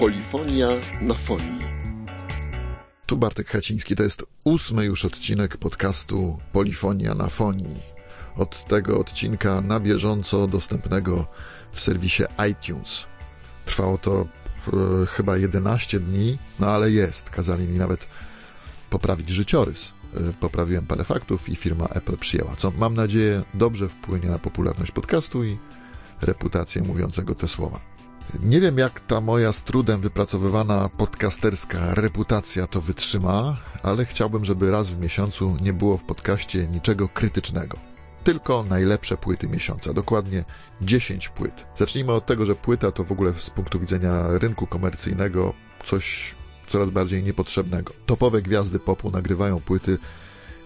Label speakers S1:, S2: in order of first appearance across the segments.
S1: Polifonia na fonii. Tu Bartek Haciński, to jest ósmy już odcinek podcastu Polifonia na fonii. Od tego odcinka na bieżąco dostępnego w serwisie iTunes. Trwało to e, chyba 11 dni, no ale jest. Kazali mi nawet poprawić życiorys. E, poprawiłem parę faktów i firma Apple przyjęła, co mam nadzieję dobrze wpłynie na popularność podcastu i reputację mówiącego te słowa. Nie wiem, jak ta moja z trudem wypracowywana podcasterska reputacja to wytrzyma, ale chciałbym, żeby raz w miesiącu nie było w podcaście niczego krytycznego. Tylko najlepsze płyty miesiąca, dokładnie 10 płyt. Zacznijmy od tego, że płyta to w ogóle z punktu widzenia rynku komercyjnego coś coraz bardziej niepotrzebnego. Topowe gwiazdy popu nagrywają płyty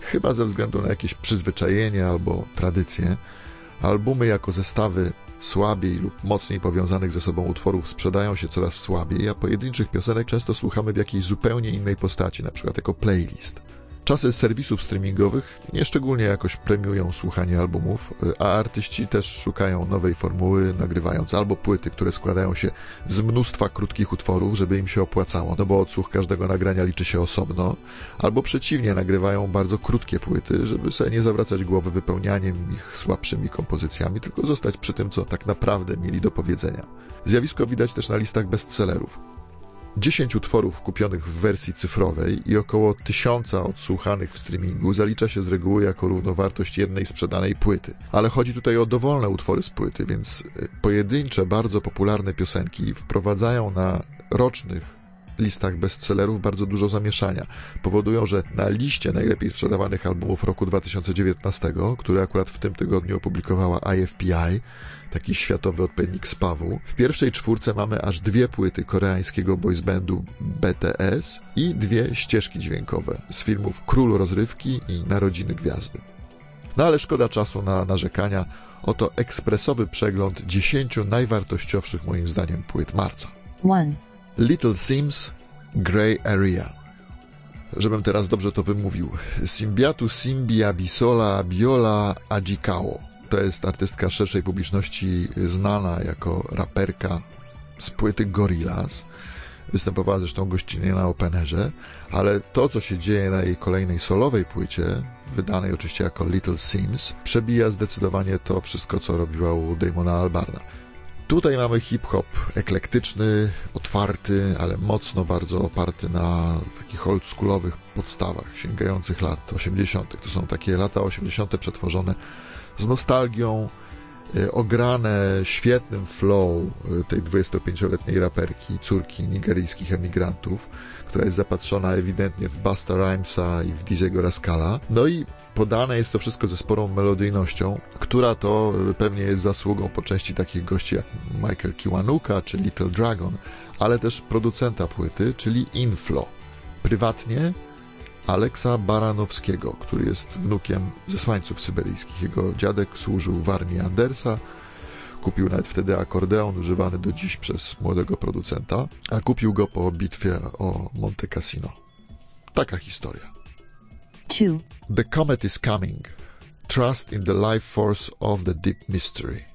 S1: chyba ze względu na jakieś przyzwyczajenie albo tradycje. Albumy jako zestawy słabiej lub mocniej powiązanych ze sobą utworów sprzedają się coraz słabiej, a pojedynczych piosenek często słuchamy w jakiejś zupełnie innej postaci, na przykład jako playlist. Czasy serwisów streamingowych nieszczególnie jakoś premiują słuchanie albumów, a artyści też szukają nowej formuły, nagrywając albo płyty, które składają się z mnóstwa krótkich utworów, żeby im się opłacało, no bo odsłuch każdego nagrania liczy się osobno, albo przeciwnie, nagrywają bardzo krótkie płyty, żeby sobie nie zawracać głowy wypełnianiem ich słabszymi kompozycjami, tylko zostać przy tym, co tak naprawdę mieli do powiedzenia. Zjawisko widać też na listach bestsellerów. 10 utworów kupionych w wersji cyfrowej i około tysiąca odsłuchanych w streamingu zalicza się z reguły jako równowartość jednej sprzedanej płyty. Ale chodzi tutaj o dowolne utwory z płyty, więc e, pojedyncze, bardzo popularne piosenki wprowadzają na rocznych listach bestsellerów bardzo dużo zamieszania. Powodują, że na liście najlepiej sprzedawanych albumów roku 2019, który akurat w tym tygodniu opublikowała IFPI, taki światowy odpowiednik SPAW-u, w pierwszej czwórce mamy aż dwie płyty koreańskiego boysbandu BTS i dwie ścieżki dźwiękowe z filmów Król Rozrywki i Narodziny Gwiazdy. No ale szkoda czasu na narzekania. Oto ekspresowy przegląd 10 najwartościowszych moim zdaniem płyt marca.
S2: 1.
S1: Little Sims Grey Area. Żebym teraz dobrze to wymówił. Simbiatu Simbia Bisola Biola Ajikało. To jest artystka szerszej publiczności znana jako raperka z płyty Gorillaz. Występowała zresztą gościnnie na Openerze, ale to, co się dzieje na jej kolejnej solowej płycie, wydanej oczywiście jako Little Sims, przebija zdecydowanie to wszystko, co robiła u Damona Albarna. Tutaj mamy hip-hop eklektyczny, otwarty, ale mocno bardzo oparty na takich oldschoolowych podstawach sięgających lat 80. To są takie lata 80. przetworzone z nostalgią, ograne świetnym flow y, tej 25-letniej raperki, córki nigeryjskich emigrantów, która jest zapatrzona ewidentnie w Basta Rhymesa i w Dizego Rascala. No i podane jest to wszystko ze sporą melodyjnością, która to y, pewnie jest zasługą po części takich gości jak Michael Kiwanuka czy Little Dragon, ale też producenta płyty, czyli Inflo. Prywatnie Aleksa Baranowskiego, który jest wnukiem zesłańców syberyjskich. Jego dziadek służył w armii Andersa, kupił nawet wtedy akordeon używany do dziś przez młodego producenta, a kupił go po bitwie o Monte Cassino. Taka historia.
S2: 2.
S1: The comet is coming. Trust in the life force of the deep mystery.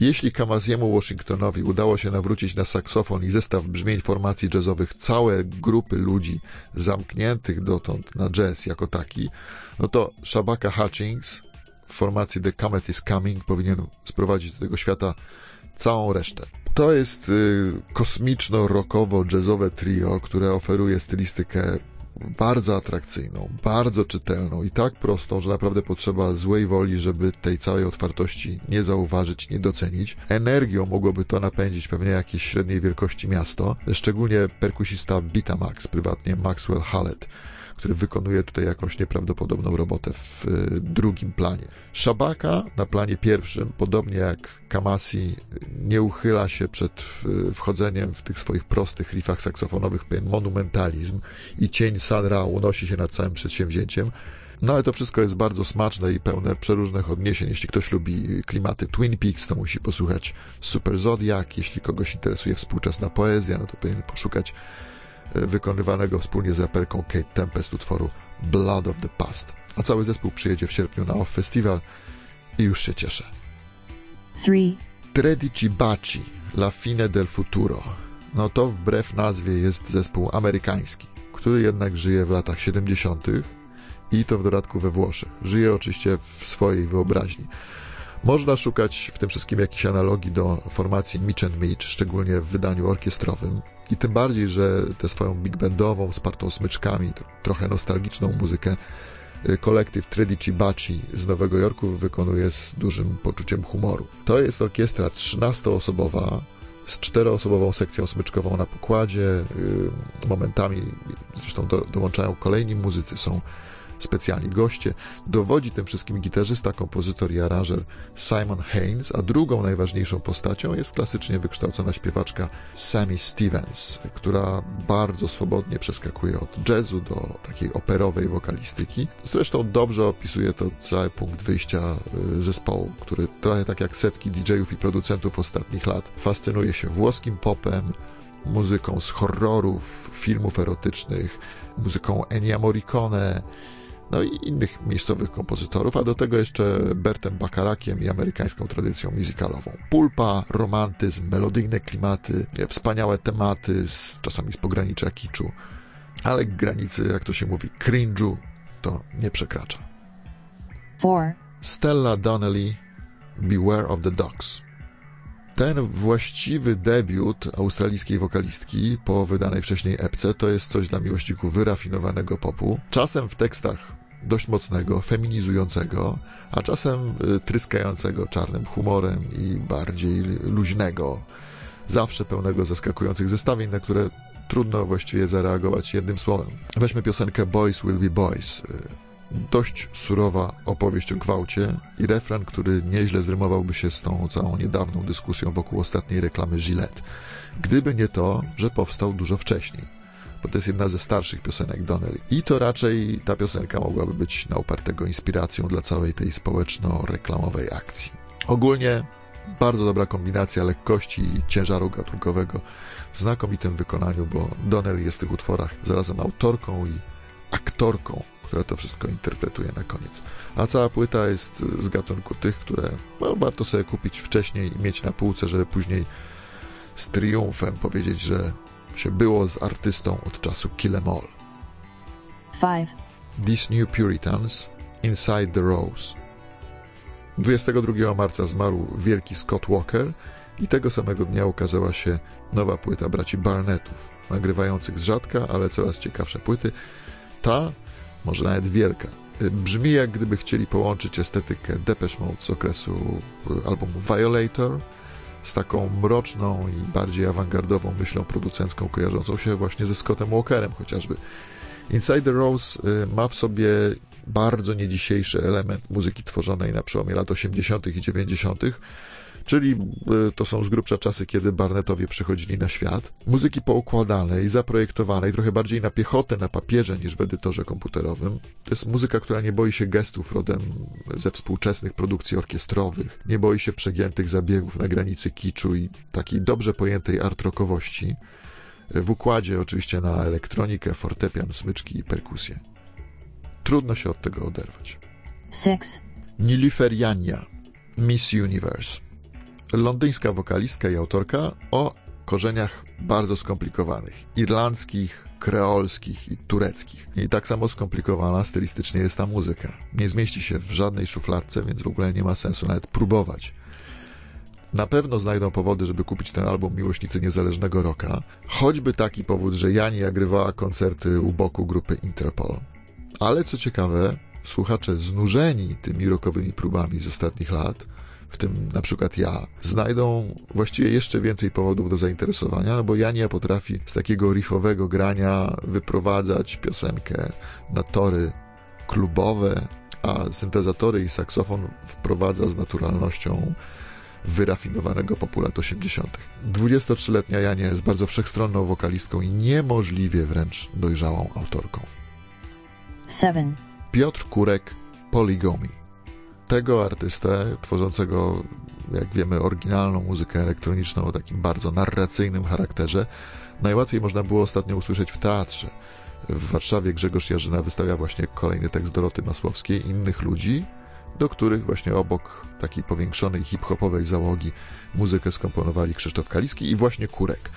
S1: Jeśli Kamaziemu Washingtonowi udało się nawrócić na saksofon i zestaw brzmień formacji jazzowych całe grupy ludzi zamkniętych dotąd na jazz jako taki, no to Shabaka Hutchings w formacji The Comet is Coming powinien sprowadzić do tego świata całą resztę. To jest y, kosmiczno-rockowo-jazzowe trio, które oferuje stylistykę bardzo atrakcyjną, bardzo czytelną i tak prostą, że naprawdę potrzeba złej woli, żeby tej całej otwartości nie zauważyć, nie docenić. Energią mogłoby to napędzić pewnie jakieś średniej wielkości miasto, szczególnie perkusista Bitamax, prywatnie Maxwell Hallett który wykonuje tutaj jakąś nieprawdopodobną robotę w y, drugim planie. Szabaka na planie pierwszym, podobnie jak Kamasi, nie uchyla się przed y, wchodzeniem w tych swoich prostych riffach saksofonowych pewien monumentalizm i cień San Ra unosi się nad całym przedsięwzięciem. No ale to wszystko jest bardzo smaczne i pełne przeróżnych odniesień. Jeśli ktoś lubi klimaty Twin Peaks, to musi posłuchać Super Zodiac. Jeśli kogoś interesuje współczesna poezja, no to powinien poszukać wykonywanego wspólnie z raperką Kate Tempest utworu Blood of the Past. A cały zespół przyjedzie w sierpniu na Off Festival i już się cieszę.
S2: 3.
S1: Tredici Baci, La Fine del Futuro. no to wbrew nazwie jest zespół amerykański, który jednak żyje w latach 70. i to w dodatku we Włoszech. Żyje oczywiście w swojej wyobraźni. Można szukać w tym wszystkim jakichś analogii do formacji Mitch and Mitch, szczególnie w wydaniu orkiestrowym. I tym bardziej, że tę swoją big bandową, spartą smyczkami, trochę nostalgiczną muzykę y, kolektyw Tredici Baci z Nowego Jorku wykonuje z dużym poczuciem humoru. To jest orkiestra 13-osobowa, z czteroosobową sekcją smyczkową na pokładzie. Y, momentami zresztą do, dołączają kolejni muzycy, są specjalni goście. Dowodzi tym wszystkim gitarzysta, kompozytor i aranżer Simon Haynes, a drugą najważniejszą postacią jest klasycznie wykształcona śpiewaczka Sammy Stevens, która bardzo swobodnie przeskakuje od jazzu do takiej operowej wokalistyki. Zresztą dobrze opisuje to cały punkt wyjścia y, zespołu, który trochę tak jak setki DJ-ów i producentów ostatnich lat fascynuje się włoskim popem, muzyką z horrorów, filmów erotycznych, muzyką Ennio Morricone, no i innych miejscowych kompozytorów, a do tego jeszcze Bertem Bakarakiem i amerykańską tradycją muzykalową. Pulpa, romantyzm, melodyjne klimaty, wspaniałe tematy, z, czasami z pogranicza kiczu, ale granicy, jak to się mówi, cringe'u to nie przekracza.
S2: Four.
S1: Stella Donnelly, Beware of the Dogs. Ten właściwy debiut australijskiej wokalistki po wydanej wcześniej epce to jest coś dla miłośników wyrafinowanego popu. Czasem w tekstach dość mocnego, feminizującego, a czasem y, tryskającego czarnym humorem i bardziej luźnego, zawsze pełnego zaskakujących zestawień, na które trudno właściwie zareagować jednym słowem. Weźmy piosenkę Boys Will Be Boys. Dość surowa opowieść o gwałcie i refren, który nieźle zrymowałby się z tą całą niedawną dyskusją wokół ostatniej reklamy Gillette. Gdyby nie to, że powstał dużo wcześniej bo to jest jedna ze starszych piosenek Donnelly. I to raczej ta piosenka mogłaby być na upartego inspiracją dla całej tej społeczno-reklamowej akcji. Ogólnie bardzo dobra kombinacja lekkości i ciężaru gatunkowego w znakomitym wykonaniu, bo Donnelly jest w tych utworach zarazem autorką i aktorką, która to wszystko interpretuje na koniec. A cała płyta jest z gatunku tych, które no, warto sobie kupić wcześniej i mieć na półce, żeby później z triumfem powiedzieć, że się było z artystą od czasu Kill Em All.
S2: 5.
S1: These New Puritans, Inside the Rose. 22 marca zmarł wielki Scott Walker i tego samego dnia ukazała się nowa płyta braci Barnettów, nagrywających z rzadka, ale coraz ciekawsze płyty. Ta, może nawet wielka, brzmi jak gdyby chcieli połączyć estetykę Depeche Mode z okresu albumu Violator z taką mroczną i bardziej awangardową myślą producencką kojarzącą się właśnie ze Scottem Walkerem chociażby. Inside the Rose y, ma w sobie bardzo niedzisiejszy element muzyki tworzonej na przełomie lat 80. i 90., czyli y, to są z grubsza czasy, kiedy Barnettowie przychodzili na świat. Muzyki poukładanej, zaprojektowanej, trochę bardziej na piechotę, na papierze niż w edytorze komputerowym. To jest muzyka, która nie boi się gestów rodem ze współczesnych produkcji orkiestrowych, nie boi się przegiętych zabiegów na granicy kiczu i takiej dobrze pojętej artrokowości. W układzie oczywiście na elektronikę, fortepian, smyczki i perkusję. Trudno się od tego oderwać.
S2: 6.
S1: Nilüfer Miss Universe londyńska wokalistka i autorka o korzeniach bardzo skomplikowanych irlandzkich, kreolskich i tureckich. I tak samo skomplikowana stylistycznie jest ta muzyka. Nie zmieści się w żadnej szufladce, więc w ogóle nie ma sensu nawet próbować. Na pewno znajdą powody, żeby kupić ten album miłośnicy niezależnego rocka, choćby taki powód, że Jani agrywała koncerty u boku grupy Interpol. Ale co ciekawe, słuchacze znużeni tymi rockowymi próbami z ostatnich lat w tym na przykład ja, znajdą właściwie jeszcze więcej powodów do zainteresowania, no bo Jania potrafi z takiego riffowego grania wyprowadzać piosenkę na tory klubowe, a syntezatory i saksofon wprowadza z naturalnością wyrafinowanego popu lat 80. 23-letnia Jania jest bardzo wszechstronną wokalistką i niemożliwie wręcz dojrzałą autorką.
S2: 7.
S1: Piotr Kurek, Polygomi tego artystę, tworzącego, jak wiemy, oryginalną muzykę elektroniczną o takim bardzo narracyjnym charakterze, najłatwiej można było ostatnio usłyszeć w teatrze. W Warszawie Grzegorz Jarzyna wystawia właśnie kolejny tekst Doroty Masłowskiej, innych ludzi, do których właśnie obok takiej powiększonej hip-hopowej załogi muzykę skomponowali Krzysztof Kaliski i właśnie Kurek.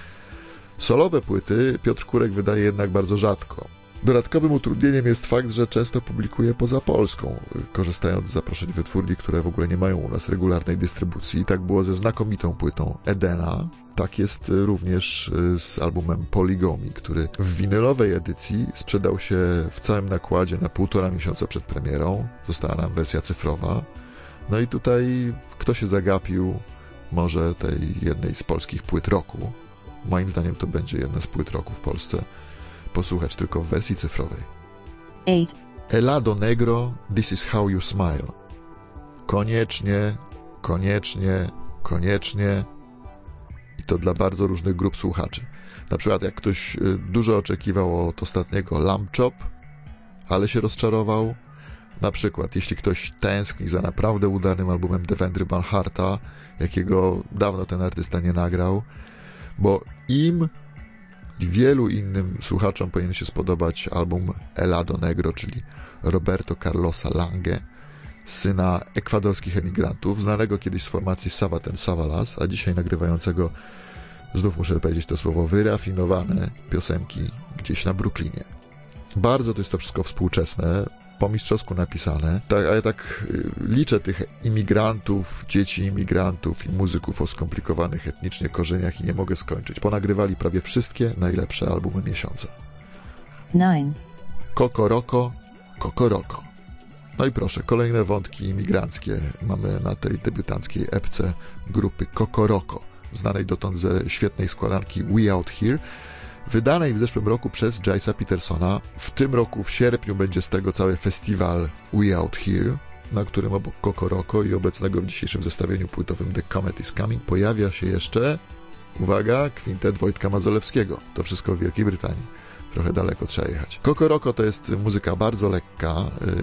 S1: Solowe płyty Piotr Kurek wydaje jednak bardzo rzadko. Dodatkowym utrudnieniem jest fakt, że często publikuje poza Polską, korzystając z zaproszeń wytwórni, które w ogóle nie mają u nas regularnej dystrybucji. Tak było ze znakomitą płytą Edena. Tak jest również y, z albumem Polygomi, który w winylowej edycji sprzedał się w całym nakładzie na półtora miesiąca przed premierą. Została nam wersja cyfrowa. No i tutaj kto się zagapił może tej jednej z polskich płyt roku. Moim zdaniem to będzie jedna z płyt roku w Polsce posłuchać tylko w wersji cyfrowej.
S2: 8,
S1: Elado Negro, This is how you smile. Koniecznie, koniecznie, koniecznie. I to dla bardzo różnych grup słuchaczy. Na przykład jak ktoś y, dużo oczekiwał od ostatniego Lamb Chop, ale się rozczarował. Na przykład jeśli ktoś tęskni za naprawdę udanym albumem Devendry Banharta, jakiego dawno ten artysta nie nagrał, bo im wielu innym słuchaczom powinien się spodobać album Elado Negro, czyli Roberto Carlosa Lange, syna ekwadorskich emigrantów, znanego kiedyś z formacji Savaten Savalas, a dzisiaj nagrywającego, znów muszę powiedzieć to słowo, wyrafinowane piosenki gdzieś na Brooklynie. Bardzo to jest to wszystko współczesne, po mistrzowsku napisane, tak, ale tak y, liczę tych imigrantów, dzieci imigrantów i muzyków o skomplikowanych etnicznie korzeniach i nie mogę skończyć. Ponagrywali prawie wszystkie najlepsze albumy miesiąca.
S2: 9,
S1: Kokoroko, Kokoroko. No i proszę, kolejne wątki imigranckie mamy na tej debiutanckiej epce grupy Kokoroko, znanej dotąd ze świetnej składanki We Out Here, wydanej w zeszłym roku przez Jace'a Petersona. W tym roku, w sierpniu, będzie z tego cały festiwal We Out Here, na którym obok Kokoroko i obecnego w dzisiejszym zestawieniu płytowym The Comet is Coming pojawia się jeszcze, uwaga, kwintet Wojtka Mazolewskiego. To wszystko w Wielkiej Brytanii. Trochę daleko trzeba jechać. Kokoroko to jest muzyka bardzo lekka.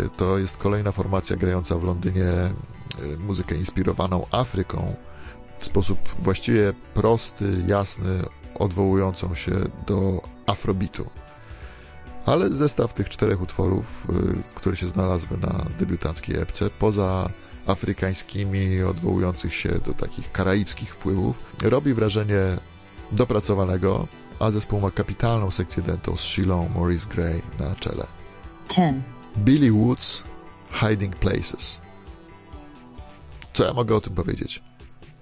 S1: y, To jest kolejna formacja grająca w Londynie y, muzykę inspirowaną Afryką w sposób właściwie prosty, jasny, odwołującą się do afrobitu. Ale zestaw tych czterech utworów, y, które się znalazły na debiutanckiej epce, poza afrykańskimi, odwołujących się do takich karaibskich wpływów, robi wrażenie dopracowanego, a zespół ma kapitalną sekcję dentą z Shilą Maurice Gray na czele.
S2: 10,
S1: Billy Woods, Hiding Places. Co ja mogę o tym powiedzieć?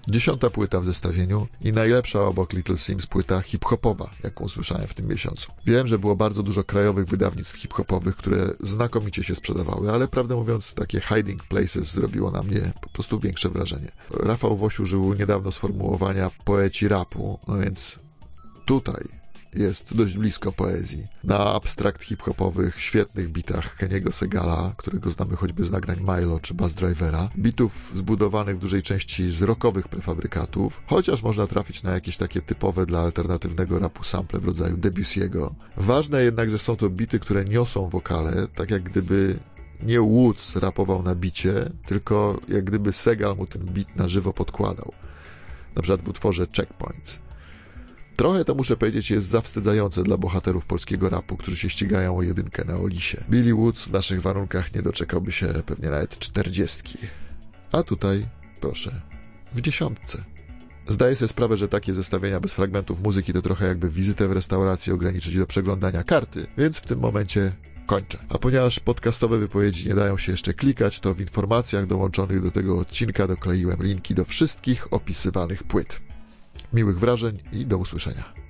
S1: Dziesiąta płyta w zestawieniu i najlepsza obok Little Sims płyta hip-hopowa, jaką usłyszałem w tym miesiącu. Wiem, że było bardzo dużo krajowych wydawnictw hip-hopowych, które znakomicie się sprzedawały, ale prawdę mówiąc takie Hiding Places zrobiło na mnie po prostu większe wrażenie. Rafał Woś użył niedawno sformułowania poeci rapu, no więc tutaj jest dość blisko poezji. Na abstrakt hip-hopowych, świetnych bitach Keniego Segala, którego znamy choćby z nagrań Milo czy Bass Drivera, bitów zbudowanych w dużej części z rockowych prefabrykatów, chociaż można trafić na jakieś takie typowe dla alternatywnego rapu sample w rodzaju Debussy'ego. Ważne jednak, że są to bity, które niosą wokale, tak jak gdyby nie Woods rapował na bicie, tylko jak gdyby Segal mu ten bit na żywo podkładał. Na przykład w utworze Checkpoints. Trochę to muszę powiedzieć jest zawstydzające dla bohaterów polskiego rapu, którzy się ścigają o jedynkę na Olisie. Billy Woods w naszych warunkach nie doczekałby się pewnie nawet czterdziestki. A tutaj, proszę, w dziesiątce. Zdaję sobie sprawę, że takie zestawienia bez fragmentów muzyki to trochę jakby wizytę w restauracji ograniczyć do przeglądania karty, więc w tym momencie kończę. A ponieważ podcastowe wypowiedzi nie dają się jeszcze klikać, to w informacjach dołączonych do tego odcinka dokleiłem linki do wszystkich opisywanych płyt. Miłych wrażeń i do usłyszenia.